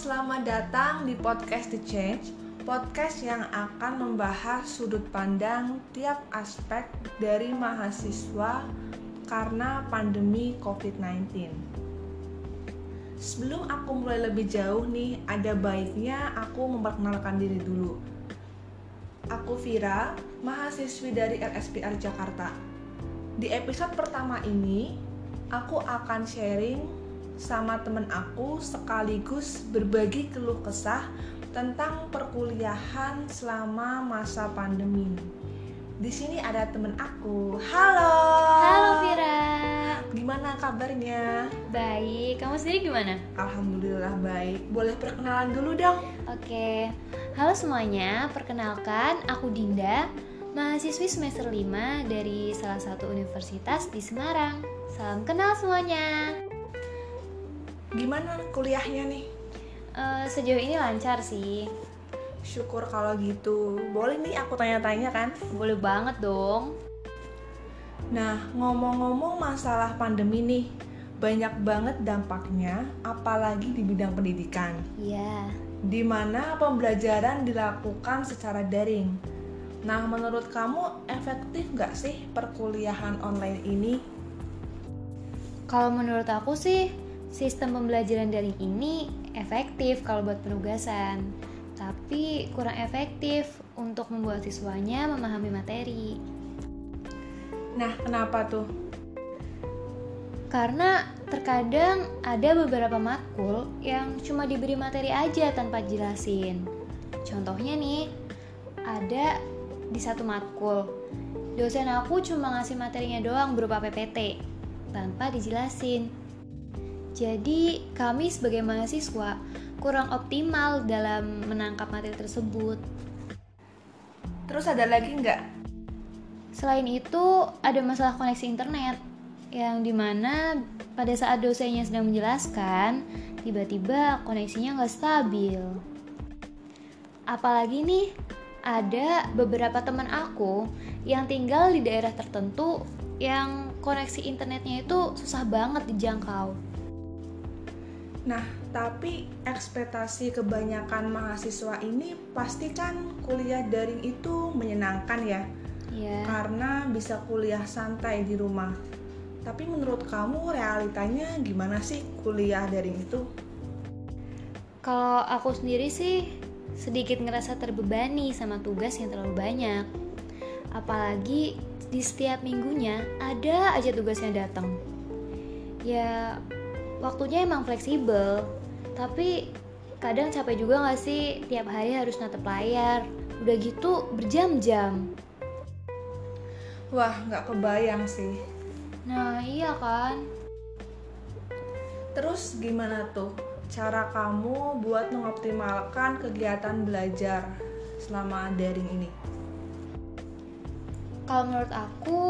selamat datang di podcast The Change, podcast yang akan membahas sudut pandang tiap aspek dari mahasiswa karena pandemi COVID-19. Sebelum aku mulai lebih jauh nih, ada baiknya aku memperkenalkan diri dulu. Aku Vira, mahasiswi dari LSPR Jakarta. Di episode pertama ini, aku akan sharing sama temen aku sekaligus berbagi keluh kesah tentang perkuliahan selama masa pandemi. Di sini ada temen aku. Halo. Halo Vira. Gimana kabarnya? Baik. Kamu sendiri gimana? Alhamdulillah baik. Boleh perkenalan dulu dong? Oke. Halo semuanya. Perkenalkan, aku Dinda, mahasiswi semester 5 dari salah satu universitas di Semarang. Salam kenal semuanya. Gimana kuliahnya nih? Uh, sejauh ini lancar sih. Syukur kalau gitu. Boleh nih aku tanya-tanya kan? Boleh banget dong. Nah, ngomong-ngomong masalah pandemi nih, banyak banget dampaknya, apalagi di bidang pendidikan. Iya. Di mana pembelajaran dilakukan secara daring. Nah, menurut kamu efektif nggak sih perkuliahan online ini? Kalau menurut aku sih Sistem pembelajaran daring ini efektif kalau buat penugasan, tapi kurang efektif untuk membuat siswanya memahami materi. Nah, kenapa tuh? Karena terkadang ada beberapa matkul yang cuma diberi materi aja tanpa jelasin. Contohnya nih, ada di satu matkul, dosen aku cuma ngasih materinya doang berupa PPT tanpa dijelasin jadi, kami sebagai mahasiswa kurang optimal dalam menangkap materi tersebut. Terus ada lagi nggak? Selain itu, ada masalah koneksi internet yang di mana pada saat dosennya sedang menjelaskan, tiba-tiba koneksinya nggak stabil. Apalagi nih, ada beberapa teman aku yang tinggal di daerah tertentu yang koneksi internetnya itu susah banget dijangkau. Nah, tapi ekspektasi kebanyakan mahasiswa ini pasti kan kuliah daring itu menyenangkan ya. Iya. Karena bisa kuliah santai di rumah. Tapi menurut kamu realitanya gimana sih kuliah daring itu? Kalau aku sendiri sih sedikit ngerasa terbebani sama tugas yang terlalu banyak. Apalagi di setiap minggunya ada aja tugas yang datang. Ya waktunya emang fleksibel. Tapi kadang capek juga gak sih? Tiap hari harus natap layar. Udah gitu berjam-jam. Wah nggak kebayang sih. Nah iya kan? Terus gimana tuh cara kamu buat mengoptimalkan kegiatan belajar selama daring ini? Kalau menurut aku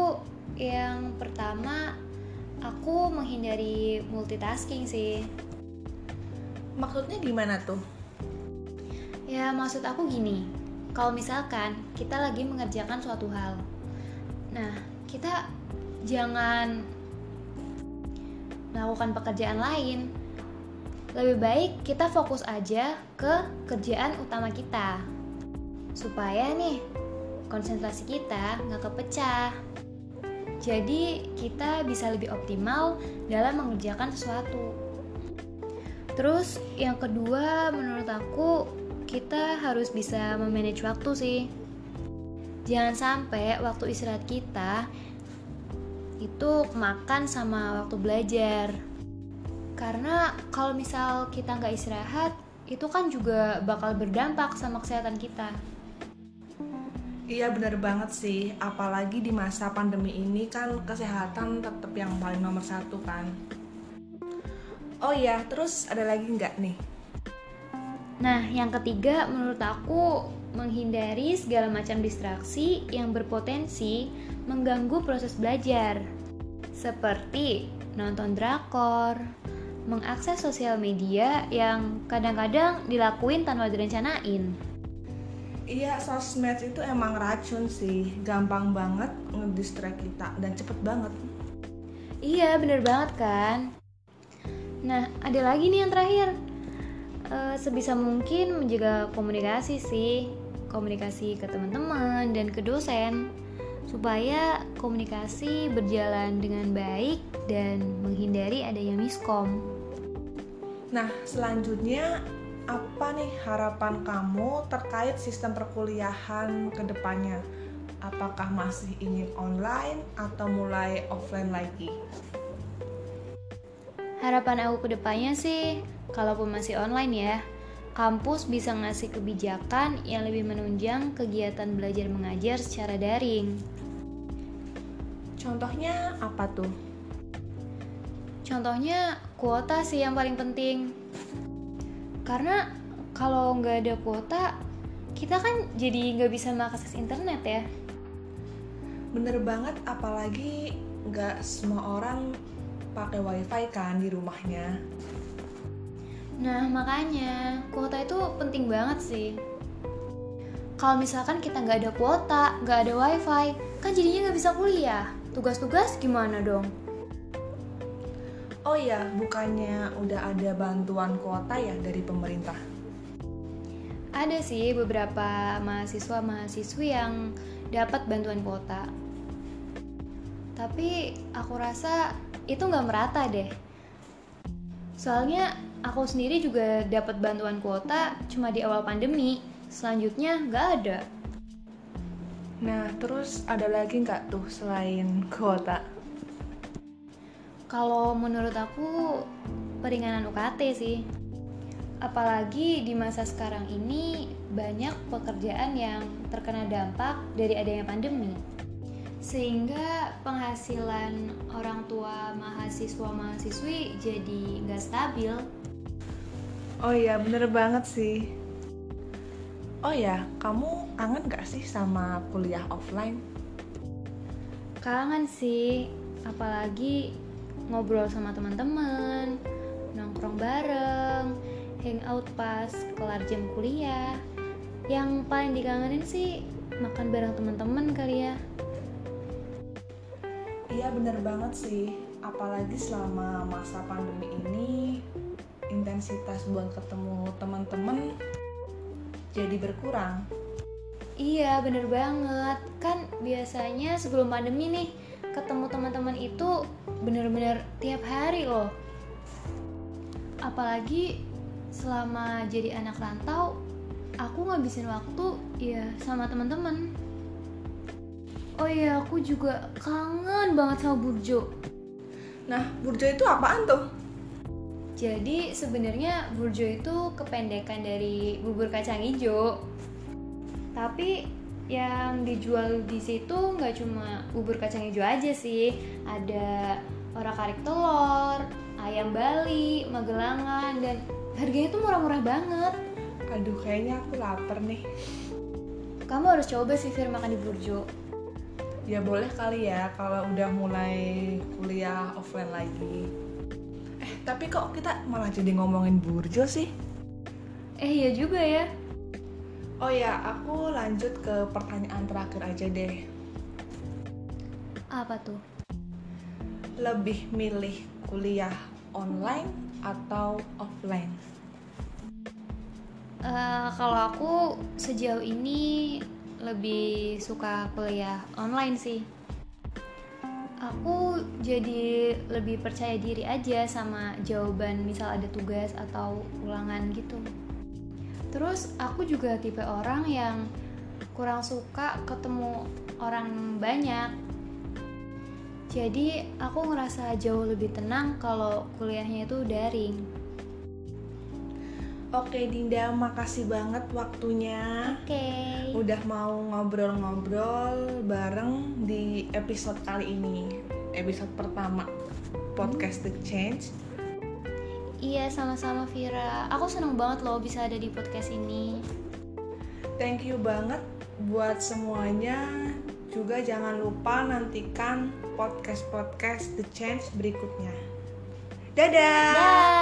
yang pertama aku menghindari multitasking sih. Maksudnya gimana tuh? Ya, maksud aku gini. Kalau misalkan kita lagi mengerjakan suatu hal. Nah, kita jangan melakukan pekerjaan lain. Lebih baik kita fokus aja ke kerjaan utama kita. Supaya nih konsentrasi kita nggak kepecah. Jadi, kita bisa lebih optimal dalam mengerjakan sesuatu. Terus, yang kedua, menurut aku, kita harus bisa memanage waktu sih. Jangan sampai waktu istirahat kita itu kemakan sama waktu belajar. Karena kalau misal kita nggak istirahat, itu kan juga bakal berdampak sama kesehatan kita. Iya benar banget sih, apalagi di masa pandemi ini kan kesehatan tetap yang paling nomor satu kan. Oh iya, terus ada lagi nggak nih? Nah, yang ketiga menurut aku menghindari segala macam distraksi yang berpotensi mengganggu proses belajar. Seperti nonton drakor, mengakses sosial media yang kadang-kadang dilakuin tanpa direncanain Iya, sosmed itu emang racun sih. Gampang banget ngedistract kita dan cepet banget. Iya, bener banget kan? Nah, ada lagi nih yang terakhir. uh, sebisa mungkin menjaga komunikasi sih, komunikasi ke teman-teman dan ke dosen supaya komunikasi berjalan dengan baik dan menghindari adanya miskom. Nah, selanjutnya apa nih harapan kamu terkait sistem perkuliahan ke depannya? Apakah masih ingin online atau mulai offline lagi? Harapan aku ke depannya sih, kalaupun masih online ya, kampus bisa ngasih kebijakan yang lebih menunjang kegiatan belajar mengajar secara daring. Contohnya apa tuh? Contohnya kuota sih yang paling penting. Karena kalau nggak ada kuota, kita kan jadi nggak bisa mengakses internet ya. Bener banget, apalagi nggak semua orang pakai wifi kan di rumahnya. Nah makanya kuota itu penting banget sih. Kalau misalkan kita nggak ada kuota, nggak ada wifi, kan jadinya nggak bisa kuliah. Tugas-tugas gimana dong? Oh ya, bukannya udah ada bantuan kuota ya dari pemerintah? Ada sih beberapa mahasiswa-mahasiswi yang dapat bantuan kuota. Tapi aku rasa itu nggak merata deh. Soalnya aku sendiri juga dapat bantuan kuota cuma di awal pandemi, selanjutnya nggak ada. Nah, terus ada lagi nggak tuh selain kuota? Kalau menurut aku peringanan UKT sih. Apalagi di masa sekarang ini banyak pekerjaan yang terkena dampak dari adanya pandemi. Sehingga penghasilan orang tua mahasiswa-mahasiswi jadi nggak stabil. Oh iya, bener banget sih. Oh ya, kamu kangen gak sih sama kuliah offline? Kangen sih, apalagi ngobrol sama teman-teman, nongkrong bareng, hangout pas kelar jam kuliah. Yang paling dikangenin sih makan bareng teman-teman kali ya. Iya bener banget sih, apalagi selama masa pandemi ini intensitas buat ketemu teman-teman jadi berkurang. Iya bener banget Kan biasanya sebelum pandemi nih Ketemu teman-teman itu bener-bener tiap hari loh Apalagi selama jadi anak rantau Aku ngabisin waktu ya sama teman-teman Oh iya aku juga kangen banget sama Burjo Nah, Burjo itu apaan tuh? Jadi sebenarnya burjo itu kependekan dari bubur kacang hijau. Tapi yang dijual di situ nggak cuma bubur kacang hijau aja sih, ada orak arik telur, ayam Bali, magelangan dan harganya tuh murah-murah banget. Aduh, kayaknya aku lapar nih. Kamu harus coba sih Fir makan di Burjo. Ya boleh kali ya kalau udah mulai kuliah offline lagi. Eh, tapi kok kita malah jadi ngomongin Burjo sih? Eh iya juga ya. Oh ya, aku lanjut ke pertanyaan terakhir aja deh. Apa tuh? Lebih milih kuliah online atau offline? Uh, kalau aku sejauh ini lebih suka kuliah online sih aku jadi lebih percaya diri aja sama jawaban misal ada tugas atau ulangan gitu terus aku juga tipe orang yang kurang suka ketemu orang banyak jadi aku ngerasa jauh lebih tenang kalau kuliahnya itu daring Oke Dinda, makasih banget waktunya. Oke. Okay. Udah mau ngobrol-ngobrol bareng di episode kali ini. Episode pertama podcast The Change. Iya, sama-sama Vira. Aku seneng banget loh bisa ada di podcast ini. Thank you banget buat semuanya. Juga jangan lupa nantikan podcast-podcast The Change berikutnya. Dadah. Dadah.